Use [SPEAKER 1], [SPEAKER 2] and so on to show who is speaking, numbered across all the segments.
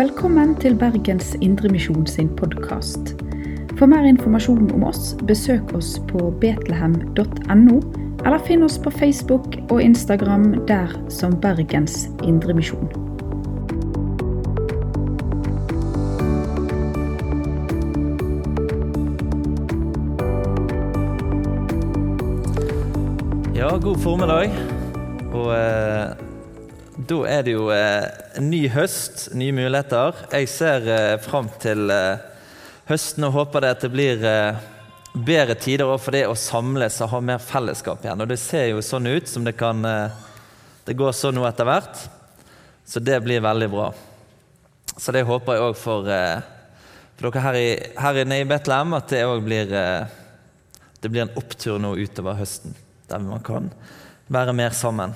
[SPEAKER 1] Velkommen til Bergens Indremisjon sin podkast. For mer informasjon om oss, besøk oss på betlehem.no, eller finn oss på Facebook og Instagram der som Bergens Indremisjon.
[SPEAKER 2] Ja, god formiddag. Og eh, da er det jo eh, ny høst, nye muligheter. Jeg ser eh, fram til eh, høsten og håper det at det blir eh, bedre tider for det å samles og ha mer fellesskap igjen. Og det ser jo sånn ut som det kan eh, Det går sånn nå etter hvert. Så det blir veldig bra. Så det håper jeg òg for, for dere her, i, her inne i Betlehem, at det òg blir Det blir en opptur nå utover høsten der man kan være mer sammen.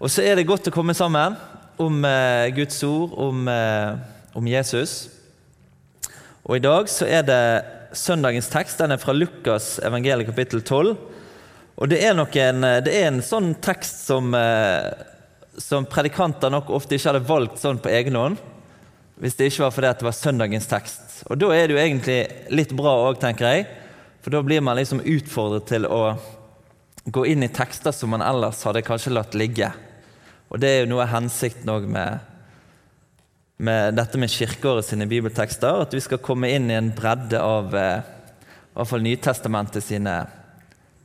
[SPEAKER 2] Og så er det godt å komme sammen om eh, Guds ord, om, eh, om, Jesus. Og i dag så er det søndagens tekst. Den er fra Lukas evangeliet kapittel 12. Og det er, en, det er en sånn tekst som, eh, som predikanter nok ofte ikke hadde valgt sånn på egen hånd. Hvis det ikke var fordi det var søndagens tekst. Og da er det jo egentlig litt bra òg, tenker jeg. For da blir man liksom utfordret til å gå inn i tekster som man ellers hadde kanskje latt ligge. Og Det er jo noe av hensikten òg med, med, dette med kirkeåret sine bibeltekster. At vi skal komme inn i en bredde av eh, i hvert fall Nytestamentet sine,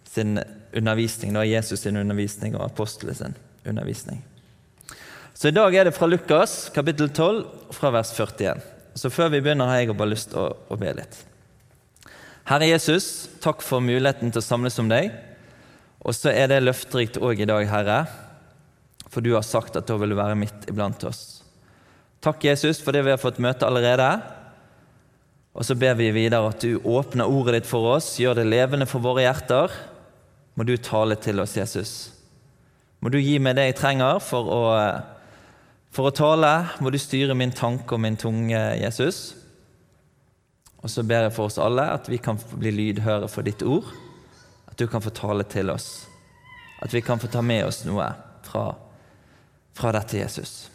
[SPEAKER 2] sin undervisning, da, Jesus sin undervisning og apostelet sin undervisning. Så I dag er det fra Lukas kapittel 12, fra vers 41. Så Før vi begynner, har jeg bare lyst til å, å be litt. Herre Jesus, takk for muligheten til å samles om deg. Og så er det løfterikt òg i dag, Herre, for du har sagt at da vil du være midt iblant oss. Takk, Jesus, for det vi har fått møte allerede. Og så ber vi videre at du åpner ordet ditt for oss, gjør det levende for våre hjerter. Må du tale til oss, Jesus. Må du gi meg det jeg trenger for å, for å tale. Må du styre min tanke og min tunge, Jesus. Og så ber jeg for oss alle at vi kan bli lydhøre for ditt ord At du kan få tale til oss. At vi kan få ta med oss noe fra, fra dette, Jesus.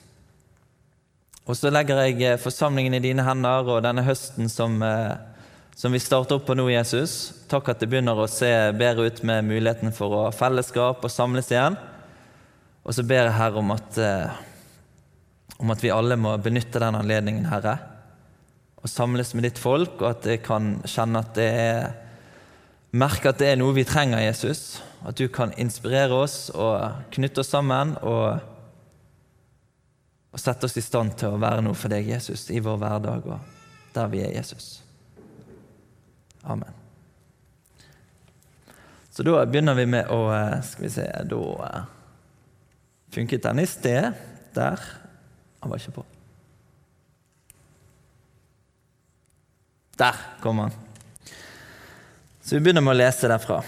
[SPEAKER 2] Og så legger jeg eh, forsamlingen i dine hender og denne høsten som, eh, som vi starter opp på nå, Jesus. Takk at det begynner å se bedre ut med muligheten for å ha fellesskap og samles igjen. Og så ber jeg Herre om at, eh, om at vi alle må benytte den anledningen, Herre, og samles med ditt folk, og at jeg kan kjenne at det er merke at det er noe vi trenger, Jesus. At du kan inspirere oss og knytte oss sammen og, og sette oss i stand til å være noe for deg, Jesus, i vår hverdag og der vi er, Jesus. Amen. Så da begynner vi med å eh, Skal vi se Da eh, funket den i sted. Der. Han var ikke på. Der kom han. Så vi begynner med å lese derfra.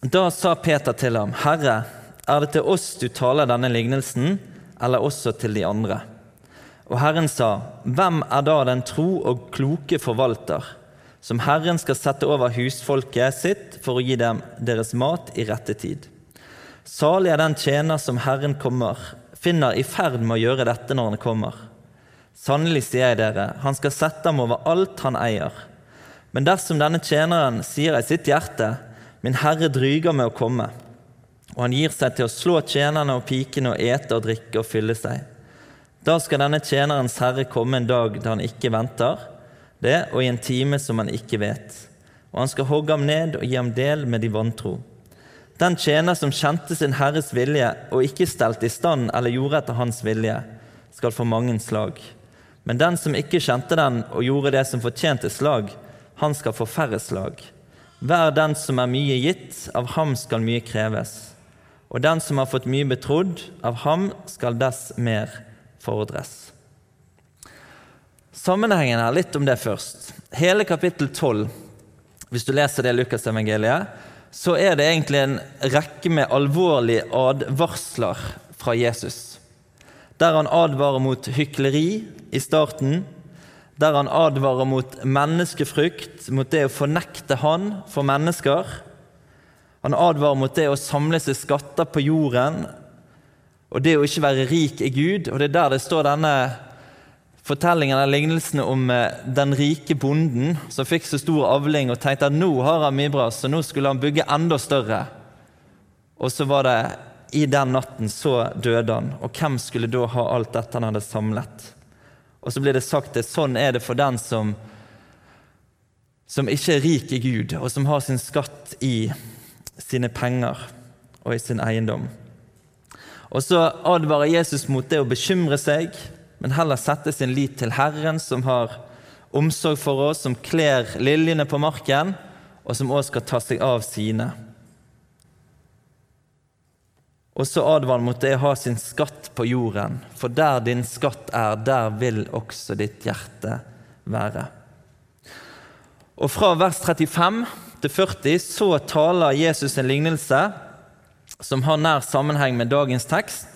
[SPEAKER 2] Da sa Peter til ham, Herre, er det til oss du taler denne lignelsen, eller også til de andre? Og Herren sa, Hvem er da den tro og kloke forvalter, som Herren skal sette over husfolket sitt for å gi dem deres mat i rette tid? Salig er den tjener som Herren kommer, finner i ferd med å gjøre dette når han kommer. Sannelig sier jeg dere, han skal sette ham over alt han eier. Men dersom denne tjeneren sier i sitt hjerte, Min Herre dryger med å komme, og han gir seg til å slå tjenerne og pikene og ete og drikke og fylle seg, da skal denne tjenerens herre komme en dag da han ikke venter det, og i en time som han ikke vet, og han skal hogge ham ned og gi ham del med de vantro. Den tjener som kjente sin herres vilje og ikke stelte i stand eller gjorde etter hans vilje, skal få mange slag. Men den som ikke kjente den og gjorde det som fortjente slag, han skal få færre slag. Hver den som er mye gitt, av ham skal mye kreves. Og den som har fått mye betrodd, av ham skal dess mer fordres. Sammenhengen her, litt om det først. Hele kapittel 12, hvis du leser det Lukasevangeliet, så er det egentlig en rekke med alvorlige advarsler fra Jesus. Der han advarer mot hykleri i starten, der han advarer mot menneskefrykt, mot det å fornekte Han for mennesker. Han advarer mot det å samle seg skatter på jorden og det å ikke være rik i Gud. Og Det er der det står denne fortellingen eller lignelsen om eh, den rike bonden som fikk så stor avling og tenkte at nå har han mye bra, så nå skulle han bygge enda større. Og så var det i den natten så døde han. Og hvem skulle da ha alt dette han hadde samlet? Og så blir det sagt at sånn er det for den som, som ikke er rik i Gud, og som har sin skatt i sine penger og i sin eiendom. Og så advarer Jesus mot det å bekymre seg, men heller sette sin lit til Herren, som har omsorg for oss, som kler liljene på marken, og som også skal ta seg av sine. Og så advarer han mot det å ha sin skatt på jorden, for der din skatt er, der vil også ditt hjerte være. Og fra vers 35 til 40 så taler Jesus en lignelse som har nær sammenheng med dagens tekst,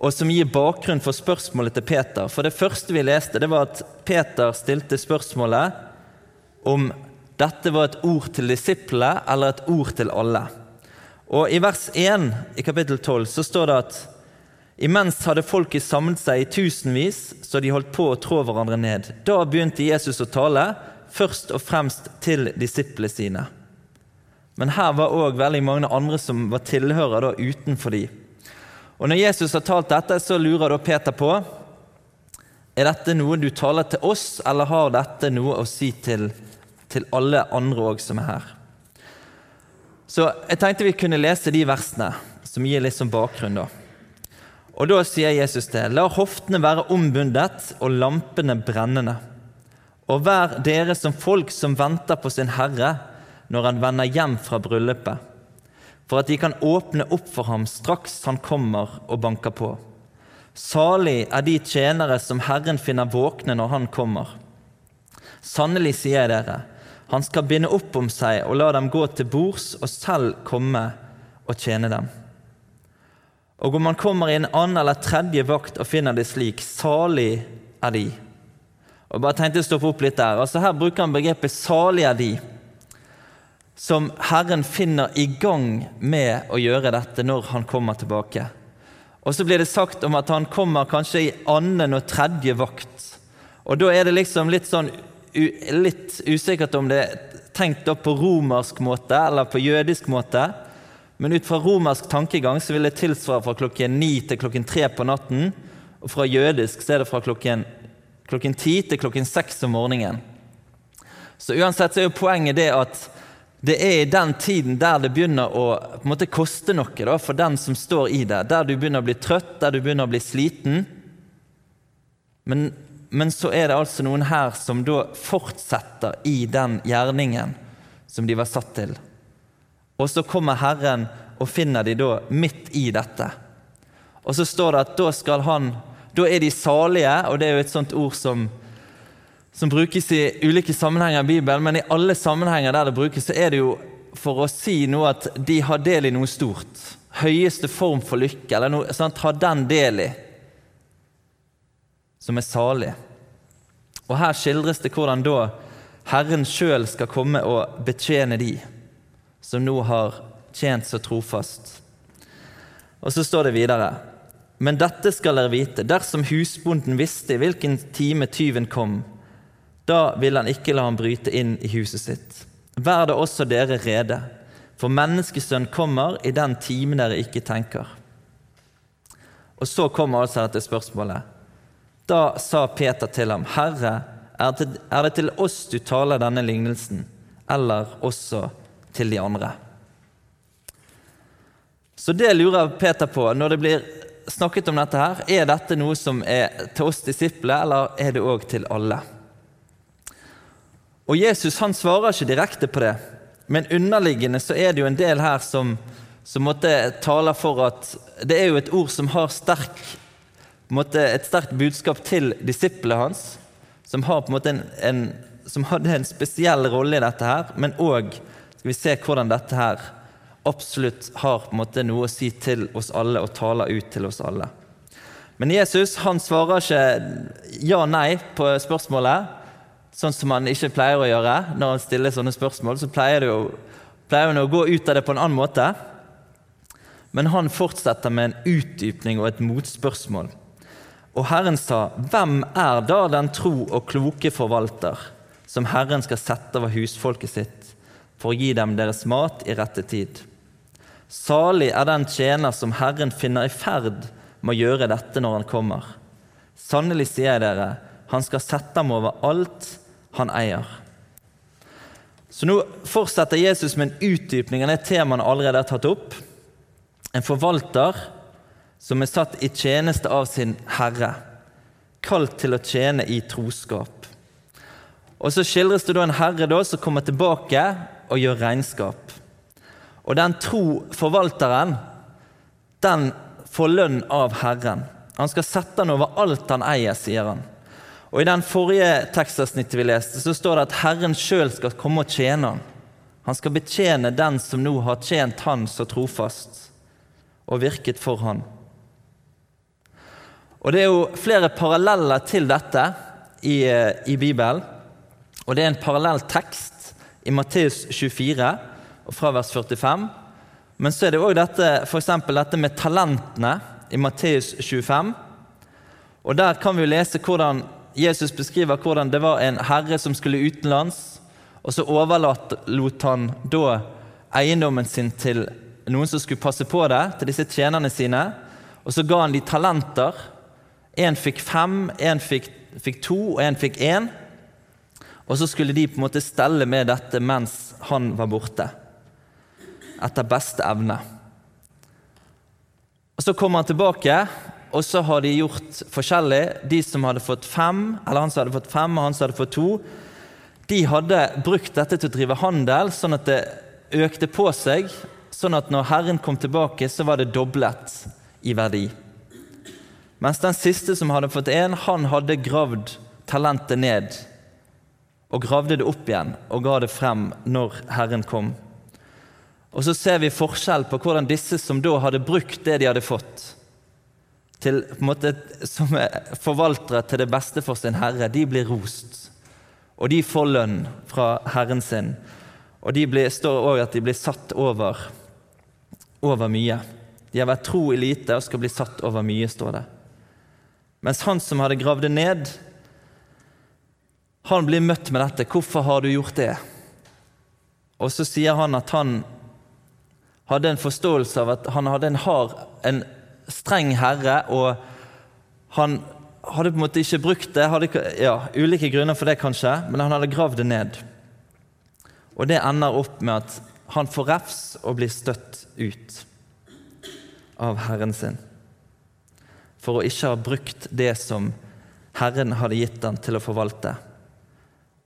[SPEAKER 2] og som gir bakgrunn for spørsmålet til Peter. For det første vi leste, det var at Peter stilte spørsmålet om dette var et ord til disiplene eller et ord til alle. Og I vers 1 i kapittel 12 så står det at imens hadde folket samlet seg i tusenvis, så de holdt på å trå hverandre ned. Da begynte Jesus å tale, først og fremst til disiplene sine. Men her var òg veldig mange andre som var tilhørere utenfor de. Og Når Jesus har talt dette, så lurer da Peter på er dette noe du taler til oss, eller har dette noe å si til, til alle andre òg som er her? Så jeg tenkte vi kunne lese de versene som gir litt sånn bakgrunn. da. Og Da sier Jesus det. La hoftene være ombundet og lampene brennende. Og vær dere som folk som venter på sin Herre når han vender hjem fra bryllupet, for at de kan åpne opp for ham straks han kommer og banker på. Salig er de tjenere som Herren finner våkne når han kommer. Sannelig sier jeg dere, han skal binde opp om seg og la dem gå til bords og selv komme og tjene dem. Og om han kommer i en annen eller tredje vakt og finner det slik, salig er de. Og bare tenkte å stoppe opp litt der. Altså Her bruker han begrepet 'salig er de' som Herren finner i gang med å gjøre dette når han kommer tilbake. Og så blir det sagt om at han kommer kanskje i annen og tredje vakt. Og da er det liksom litt sånn litt usikkert om det er tenkt opp på romersk måte eller på jødisk måte. Men ut fra romersk tankegang så vil det tilsvare fra klokken ni til klokken tre på natten. Og fra jødisk så er det fra klokken, klokken ti til klokken seks om morgenen. Så uansett så er jo poenget det at det er i den tiden der det begynner å på en måte, koste noe da, for den som står i det. Der du begynner å bli trøtt, der du begynner å bli sliten. Men, men så er det altså noen her som da fortsetter i den gjerningen som de var satt til. Og så kommer Herren og finner de da midt i dette. Og så står det at da skal han Da er de salige, og det er jo et sånt ord som som brukes i ulike sammenhenger i Bibelen, men i alle sammenhenger der det brukes, så er det jo for å si noe at de har del i noe stort. Høyeste form for lykke, eller noe sånt, har den del i, som er salig. Og her skildres det hvordan da Herren sjøl skal komme og betjene de som nå har tjent så trofast. Og så står det videre.: Men dette skal dere vite, dersom husbonden visste i hvilken time tyven kom, da vil han ikke la ham bryte inn i huset sitt. Vær da også dere rede, for menneskesønn kommer i den timen dere ikke tenker. Og så kommer altså dette spørsmålet. Da sa Peter til ham, Herre, er det til oss du taler denne lignelsen, eller også til de andre? Så det lurer Peter på når det blir snakket om dette her. Er dette noe som er til oss disipler, eller er det òg til alle? Og Jesus han svarer ikke direkte på det, men underliggende så er det jo en del her som, som måtte tale for at det er jo et ord som har sterk, måtte, et sterkt budskap til disiplene hans, som, har på en måte en, en, som hadde en spesiell rolle i dette her, men òg skal vi se hvordan dette her absolutt har på en måte noe å si til oss alle og taler ut til oss alle. Men Jesus han svarer ikke ja-nei på spørsmålet sånn som han ikke pleier å gjøre når han stiller sånne spørsmål, så pleier, det jo, pleier han å gå ut av det på en annen måte. Men han fortsetter med en utdypning og et motspørsmål. Og Herren sa, Hvem er da den tro og kloke forvalter, som Herren skal sette over husfolket sitt, for å gi dem deres mat i rette tid? Salig er den tjener som Herren finner i ferd med å gjøre dette når han kommer. Sannelig sier jeg dere, han skal sette ham over alt han eier. Så nå fortsetter Jesus med en utdypning av det temaet han allerede har tatt opp. En forvalter som er satt i tjeneste av sin herre, kalt til å tjene i troskap. Og Så skildres det da en herre da som kommer tilbake og gjør regnskap. Og den tro forvalteren, den får lønn av Herren. Han skal sette han over alt han eier, sier han. Og I den forrige tekstavsnittet vi leste, så står det at Herren sjøl skal komme og tjene han. Han skal betjene den som nå har tjent han så trofast og virket for han. Og Det er jo flere paralleller til dette i, eh, i Bibelen. Og Det er en parallell tekst i Matteus 24 og fra vers 45. Men så er det òg dette, dette med talentene i Matteus 25. Og Der kan vi lese hvordan Jesus beskriver hvordan det var en herre som skulle utenlands, og så overlot han da eiendommen sin til noen som skulle passe på det, til disse tjenerne sine. Og så ga han de talenter. Én fikk fem, én fikk, fikk, to, og én fikk én. Og så skulle de på en måte stelle med dette mens han var borte, etter beste evne. Og Så kommer han tilbake, og så har de gjort forskjellig. De som hadde fått fem, eller han som hadde fått fem, og han som hadde fått to, de hadde brukt dette til å drive handel, sånn at det økte på seg. Sånn at når Herren kom tilbake, så var det doblet i verdi. Mens den siste som hadde fått én, han hadde gravd talentet ned. Og gravde det opp igjen og ga det frem når Herren kom. Og så ser vi forskjell på hvordan disse som da hadde brukt det de hadde fått, til, en måte, som forvaltere til det beste for sin herre, de blir rost. Og de får lønn fra herren sin. Og de blir, står òg at de blir satt over, over mye. De har vært tro i lite og skal bli satt over mye, står det. Mens han som hadde gravd det ned, han blir møtt med dette. 'Hvorfor har du gjort det?' Og så sier han at han hadde en forståelse av at han hadde en hard, en streng herre, og han hadde på en måte ikke brukt det. Hadde, ja, ulike grunner for det, kanskje, men han hadde gravd det ned. Og det ender opp med at han får refs og blir støtt ut av herren sin. For å ikke ha brukt det som Herren hadde gitt han til å forvalte.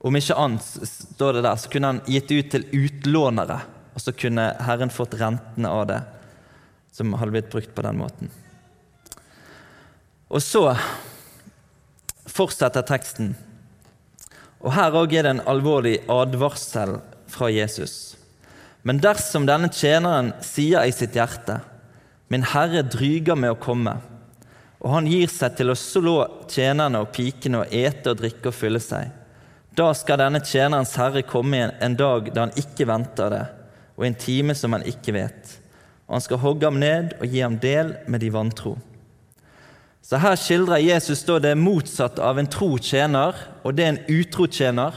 [SPEAKER 2] Om ikke annet, står det der, så kunne han gitt ut til utlånere og så kunne Herren fått rentene av det som hadde blitt brukt på den måten. Og så fortsetter teksten. Og Her òg er det en alvorlig advarsel fra Jesus. Men dersom denne tjeneren sier i sitt hjerte, min Herre dryger med å komme, og han gir seg til å slå tjenerne og pikene og ete og drikke og fylle seg, da skal denne tjenerens herre komme en dag da han ikke venter det, og en time som han ikke vet. Og han skal hogge ham ned og gi ham del med de vantro. Så Her skildrer Jesus da det motsatte av en tro tjener, og det er en utro tjener,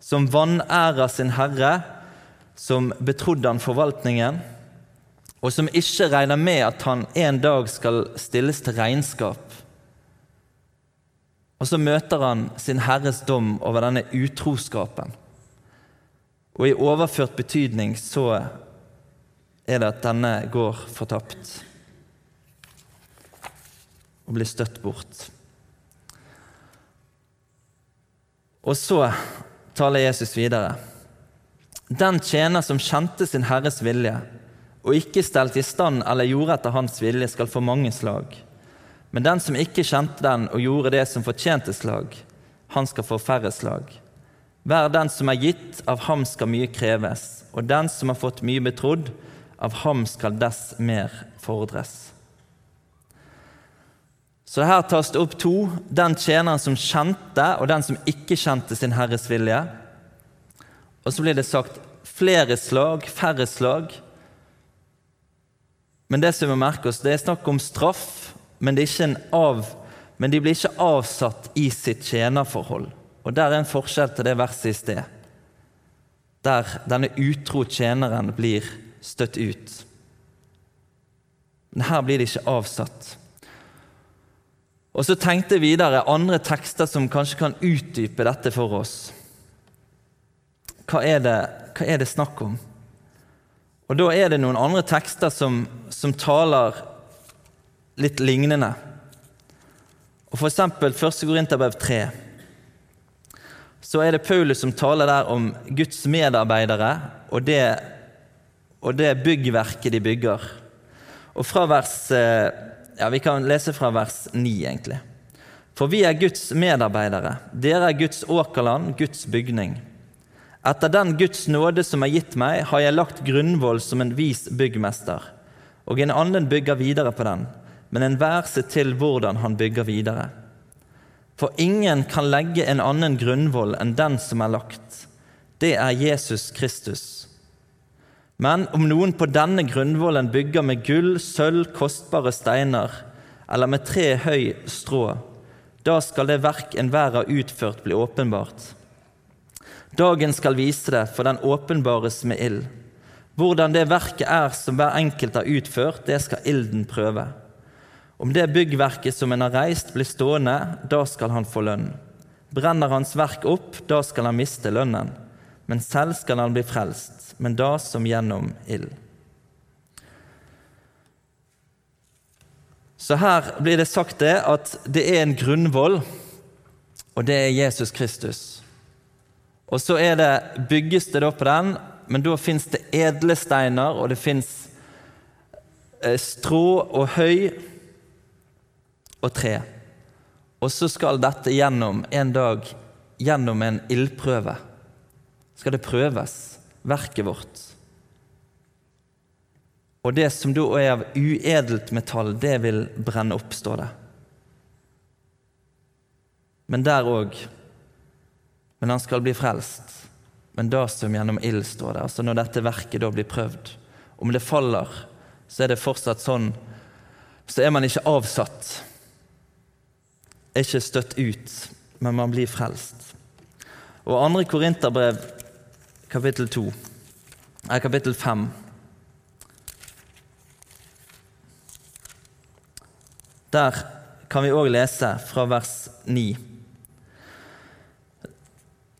[SPEAKER 2] som vanærer sin herre, som betrodde han forvaltningen, og som ikke regner med at han en dag skal stilles til regnskap. Og så møter han sin herres dom over denne utroskapen. Og i overført betydning så er det at denne går fortapt og blir støtt bort. Og så taler Jesus videre. Den tjener som kjente sin Herres vilje, og ikke stelte i stand eller gjorde etter hans vilje, skal få mange slag. Men den som ikke kjente den og gjorde det som fortjente slag, han skal få færre slag. Hver den som er gitt, av ham skal mye kreves, og den som har fått mye betrodd, av ham skal dess mer fordres. Så her tas det opp to. Den tjeneren som kjente, og den som ikke kjente sin Herres vilje. Og så blir det sagt flere slag, færre slag. Men det som vi må merke oss, det er snakk om straff, men det er ikke en men de blir ikke avsatt i sitt tjenerforhold. Og Der er en forskjell til det verset i sted, der denne utro tjeneren blir støtt ut. Men her blir det ikke avsatt. Og så tenkte jeg videre andre tekster som kanskje kan utdype dette for oss. Hva er det, hva er det snakk om? Og Da er det noen andre tekster som, som taler litt lignende. Og eksempel 1. Korinterbrev 3. Så er det Paulus som taler der om Guds medarbeidere og det, og det byggverket de bygger. Og fra vers eh, ja, Vi kan lese fra vers 9, egentlig. For vi er Guds medarbeidere. Dere er Guds åkerland, Guds bygning. Etter den Guds nåde som er gitt meg, har jeg lagt grunnvoll som en vis byggmester, og en annen bygger videre på den men enhver ser til hvordan han bygger videre. For ingen kan legge en annen grunnvoll enn den som er lagt. Det er Jesus Kristus. Men om noen på denne grunnvollen bygger med gull, sølv, kostbare steiner, eller med tre høy strå, da skal det verk enhver har utført, bli åpenbart. Dagen skal vise det, for den åpenbares med ild. Hvordan det verket er som hver enkelt har utført, det skal ilden prøve. Om det byggverket som en har reist, blir stående, da skal han få lønn. Brenner hans verk opp, da skal han miste lønnen. Men selv skal han bli frelst, men da som gjennom ild. Så her blir det sagt det at det er en grunnvoll, og det er Jesus Kristus. Og så er det, bygges det da på den, men da fins det edle steiner, og det fins eh, strå og høy og tre. Og så skal dette gjennom en dag gjennom en ildprøve. Skal det prøves, verket vårt. Og det som da er av uedelt metall, det vil brenne opp, står det. Men der òg Men han skal bli frelst. Men da som gjennom ild, står det. Altså når dette verket da blir prøvd. Om det faller, så er det fortsatt sånn Så er man ikke avsatt er ikke støtt ut, men man blir frelst. Og andre Korinterbrev, kapittel 2, er kapittel 5. Der kan vi òg lese fra vers 9.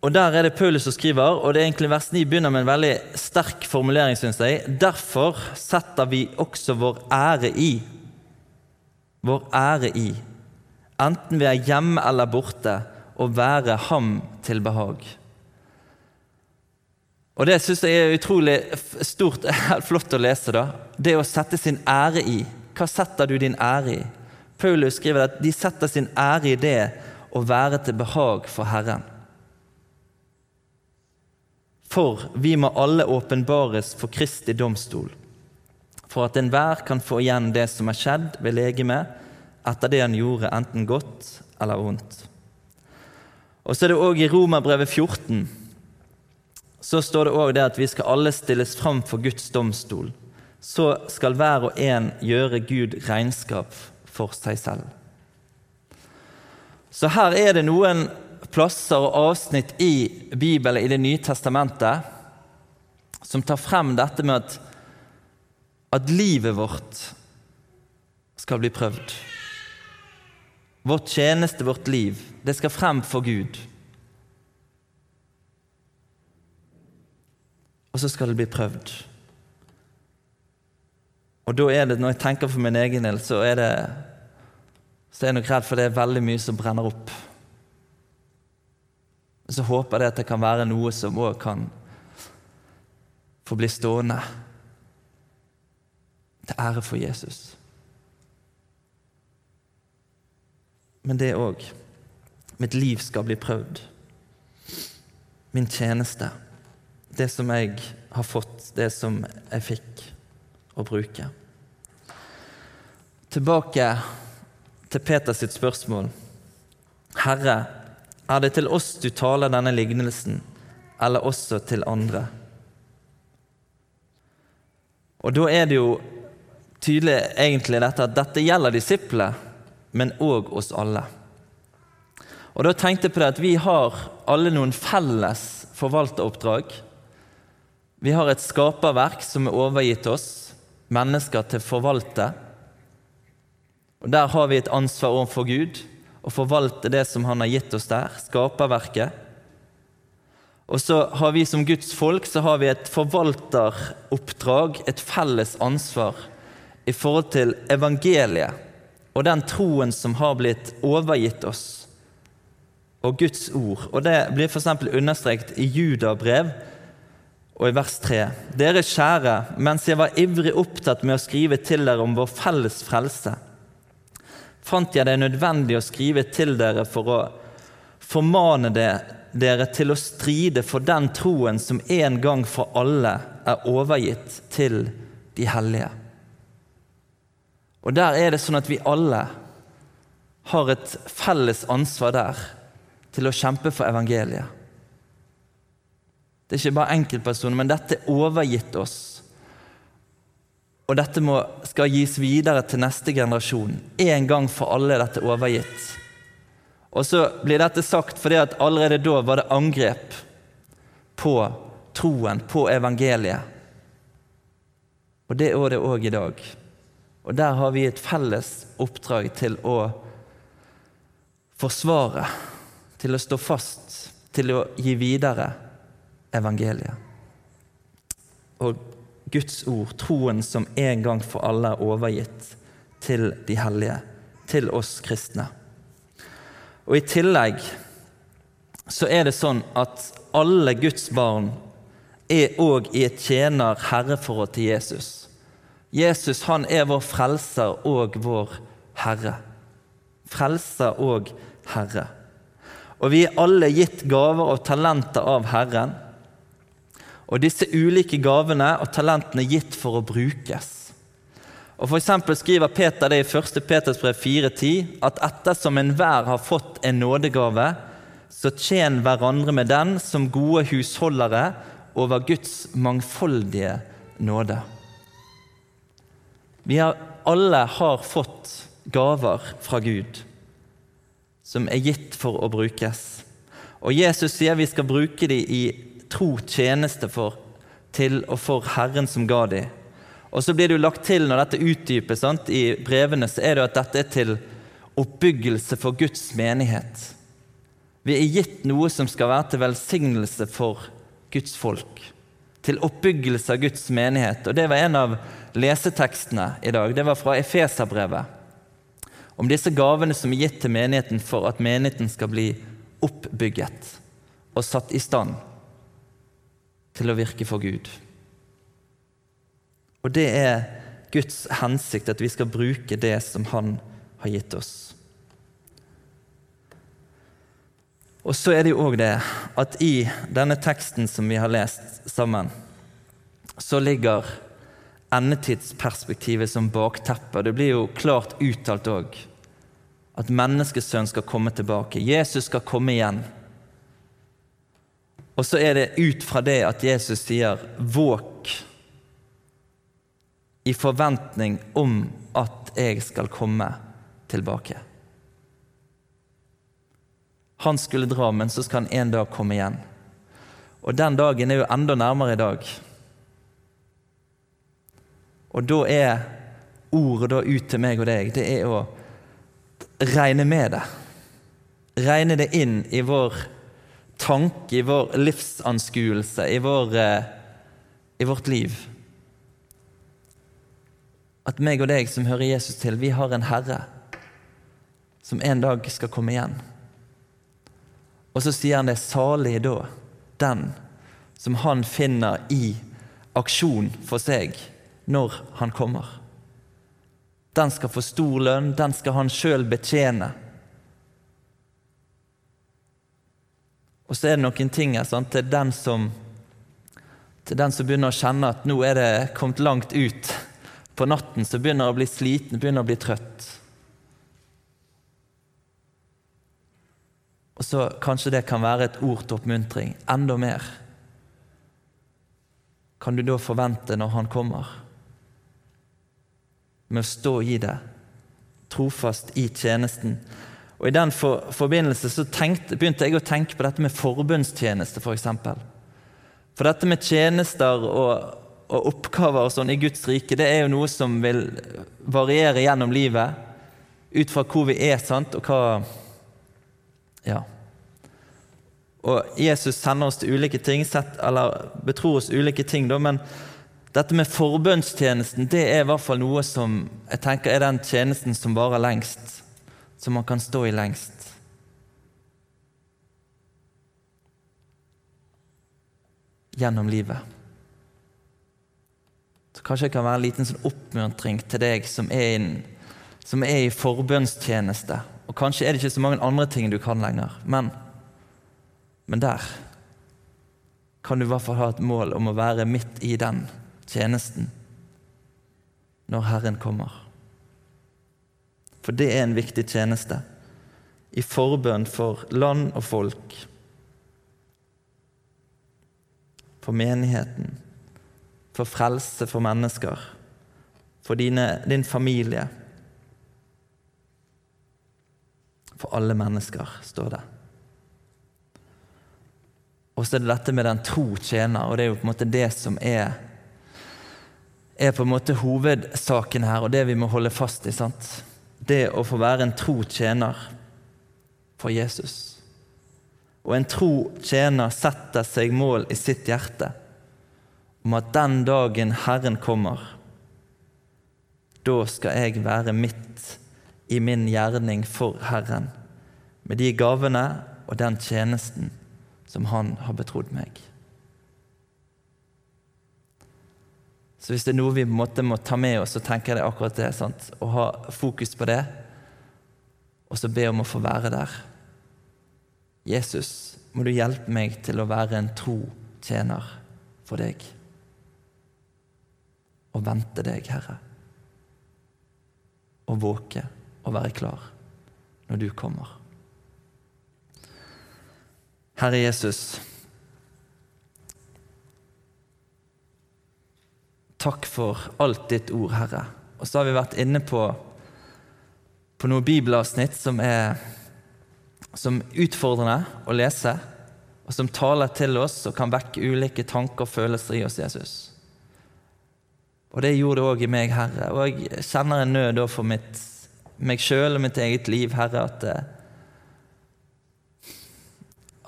[SPEAKER 2] Og Der er det Paulus som skriver, og det er egentlig vers 9 begynner med en veldig sterk formulering, Synes jeg. Derfor setter vi også vår ære i. Vår ære i enten vi er hjemme eller borte, og være ham til behag. Og Det syns jeg er utrolig stort, flott å lese. da. Det å sette sin ære i. Hva setter du din ære i? Paulus skriver at de setter sin ære i det å være til behag for Herren. For vi må alle åpenbares for Kristi domstol, for at enhver kan få igjen det som er skjedd ved legemet, etter det han gjorde, enten godt eller vondt. Og så er det òg i Romerbrevet 14 så står det òg det at vi skal alle stilles fram for Guds domstol. Så skal hver og en gjøre Gud regnskap for seg selv. Så her er det noen plasser og avsnitt i Bibelen, i Det nye testamentet, som tar frem dette med at, at livet vårt skal bli prøvd. Vårt tjeneste, vårt liv, det skal frem for Gud. Og så skal det bli prøvd. Og da er det, når jeg tenker for min egen del, så er det så er jeg nok redd for det er veldig mye som brenner opp. Så håper jeg at det kan være noe som òg kan få bli stående til ære for Jesus. Men det òg. Mitt liv skal bli prøvd. Min tjeneste. Det som jeg har fått, det som jeg fikk å bruke. Tilbake til Peters sitt spørsmål. Herre, er det til oss du taler denne lignelsen, eller også til andre? Og da er det jo tydelig egentlig dette at dette gjelder disiplene men òg oss alle. Og da tenkte jeg på det at Vi har alle noen felles forvalteroppdrag. Vi har et skaperverk som er overgitt oss, mennesker til forvalte. Og Der har vi et ansvar overfor Gud, å forvalte det som Han har gitt oss der, skaperverket. Og så har vi som Guds folk så har vi et forvalteroppdrag, et felles ansvar, i forhold til evangeliet og den troen som har blitt overgitt oss, og Guds ord. Og Det blir f.eks. understreket i Judabrev og i vers 3. Dere kjære, mens jeg var ivrig opptatt med å skrive til dere om vår felles frelse, fant jeg det nødvendig å skrive til dere for å formane det, dere til å stride for den troen som en gang for alle er overgitt til de hellige. Og der er det sånn at vi alle har et felles ansvar der til å kjempe for evangeliet. Det er ikke bare enkeltpersoner, men dette er overgitt oss. Og dette må, skal gis videre til neste generasjon. En gang for alle er dette overgitt. Og så blir dette sagt fordi at allerede da var det angrep på troen, på evangeliet. Og det er det òg i dag. Og der har vi et felles oppdrag til å forsvare, til å stå fast, til å gi videre evangeliet. Og Guds ord, troen som en gang for alle er overgitt til de hellige, til oss kristne. Og I tillegg så er det sånn at alle Guds barn er òg i et tjener-herreforhold til Jesus. Jesus han er vår frelser og vår Herre. Frelser og Herre. Og vi er alle gitt gaver og talenter av Herren. Og disse ulike gavene og talentene er gitt for å brukes. Og for skriver Peter det i 1. Peters brev 4,10 at ettersom enhver har fått en nådegave, så tjen hverandre med den som gode husholdere over Guds mangfoldige nåde. Vi har, alle har fått gaver fra Gud som er gitt for å brukes. Og Jesus sier vi skal bruke dem i tro tjeneste for, til og for Herren som ga dem. Og så blir det jo lagt til når dette utdypes sant, i brevene, så er det at dette er til oppbyggelse for Guds menighet. Vi er gitt noe som skal være til velsignelse for Guds folk. Til oppbyggelse av Guds menighet. Og Det var en av lesetekstene i dag. Det var fra Efeserbrevet. Om disse gavene som er gitt til menigheten for at menigheten skal bli oppbygget og satt i stand til å virke for Gud. Og det er Guds hensikt at vi skal bruke det som Han har gitt oss. Og så er det jo òg det at i denne teksten som vi har lest sammen, så ligger endetidsperspektivet som bakteppe. Det blir jo klart uttalt òg at menneskesønnen skal komme tilbake. Jesus skal komme igjen. Og så er det ut fra det at Jesus sier 'våk' i forventning om at jeg skal komme tilbake. Han skulle dra, men så skal han en dag komme igjen. Og den dagen er jo enda nærmere i dag. Og da er ordet da ut til meg og deg, det er å regne med det. Regne det inn i vår tanke, i vår livsanskuelse, i, vår, eh, i vårt liv. At meg og deg som hører Jesus til, vi har en Herre som en dag skal komme igjen. Og så sier han det salig da, den som han finner i aksjon for seg når han kommer. Den skal få stor lønn, den skal han sjøl betjene. Og så er det noen ting her, sant, til, den som, til den som begynner å kjenne at nå er det kommet langt ut på natten, så begynner å bli sliten, begynner å bli trøtt. Og så kanskje det kan være et ord til oppmuntring. Enda mer kan du da forvente når han kommer? Med å stå i det, trofast i tjenesten. Og I den for, forbindelse så tenkte, begynte jeg å tenke på dette med forbundstjeneste, f.eks. For, eksempel. for dette med tjenester og, og oppgaver og sånn i Guds rike, det er jo noe som vil variere gjennom livet, ut fra hvor vi er, sant, og hva Ja. Og Jesus sender oss til ulike ting, eller betror oss ulike ting, da, men dette med forbønnstjenesten det er i hvert fall noe som jeg tenker er den tjenesten som varer lengst som man kan stå i lengst. Gjennom livet. Så Kanskje det kan være en liten sånn oppmuntring til deg som er, inn, som er i forbønnstjeneste. Og Kanskje er det ikke så mange andre ting du kan lenger, men, men der kan du i hvert fall ha et mål om å være midt i den tjenesten når Herren kommer. For det er en viktig tjeneste. I forbønn for land og folk. For menigheten. For frelse for mennesker. For dine, din familie. For alle mennesker, står det. Og så er det dette med den tro tjener, og det er jo på en måte det som er er på en måte hovedsaken her, og det vi må holde fast i. sant? det å få være en tro tjener for Jesus. Og en tro tjener setter seg mål i sitt hjerte om at den dagen Herren kommer, da skal jeg være midt i min gjerning for Herren, med de gavene og den tjenesten som Han har betrodd meg. Så hvis det er noe vi måtte, må ta med oss, så tenker jeg det akkurat det. Sant? Å ha fokus på det, og så be om å få være der. Jesus, må du hjelpe meg til å være en tro tjener for deg. Og vente deg, Herre. Og våke og være klar når du kommer. Herre Jesus, Takk for alt ditt ord, Herre. Og så har vi vært inne på, på noen bibelavsnitt som er som utfordrende å lese, og som taler til oss og kan vekke ulike tanker og følelser i oss, Jesus. Og det gjorde det òg i meg, Herre. Og jeg kjenner en nød for mitt, meg sjøl og mitt eget liv, Herre, at,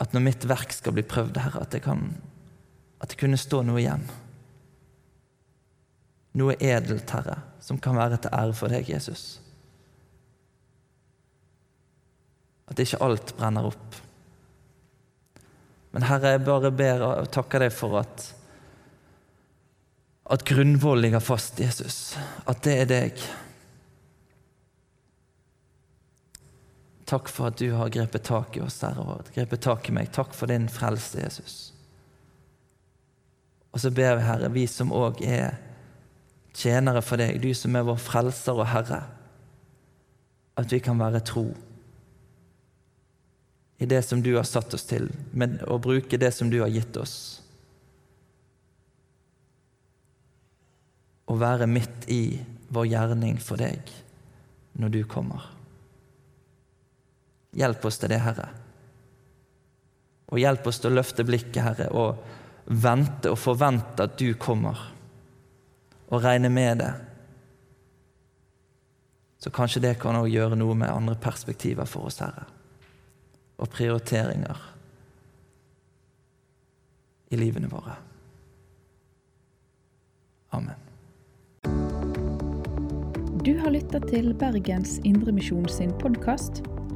[SPEAKER 2] at når mitt verk skal bli prøvd, Herre, at det kunne stå noe igjen noe edelt, Herre, som kan være til ære for deg, Jesus. At ikke alt brenner opp. Men Herre, jeg bare ber og takker deg for at at grunnvoll ligger fast, Jesus. At det er deg. Takk for at du har grepet tak i oss, Herre, og grepet tak i meg. Takk for din frelse, Jesus. Og så ber vi, Herre, vi som òg er tjenere for deg, du som er vår frelser og Herre, at vi kan være tro i det som du har satt oss til, men å bruke det som du har gitt oss. Å være midt i vår gjerning for deg når du kommer. Hjelp oss til det, Herre. Og hjelp oss til å løfte blikket, Herre, og vente og forvente at du kommer og regne med det, så kanskje det kan også gjøre noe med andre perspektiver for oss, Herre. Og prioriteringer i livene våre. Amen.
[SPEAKER 1] Du har lytta til Bergens Indremisjon sin podkast.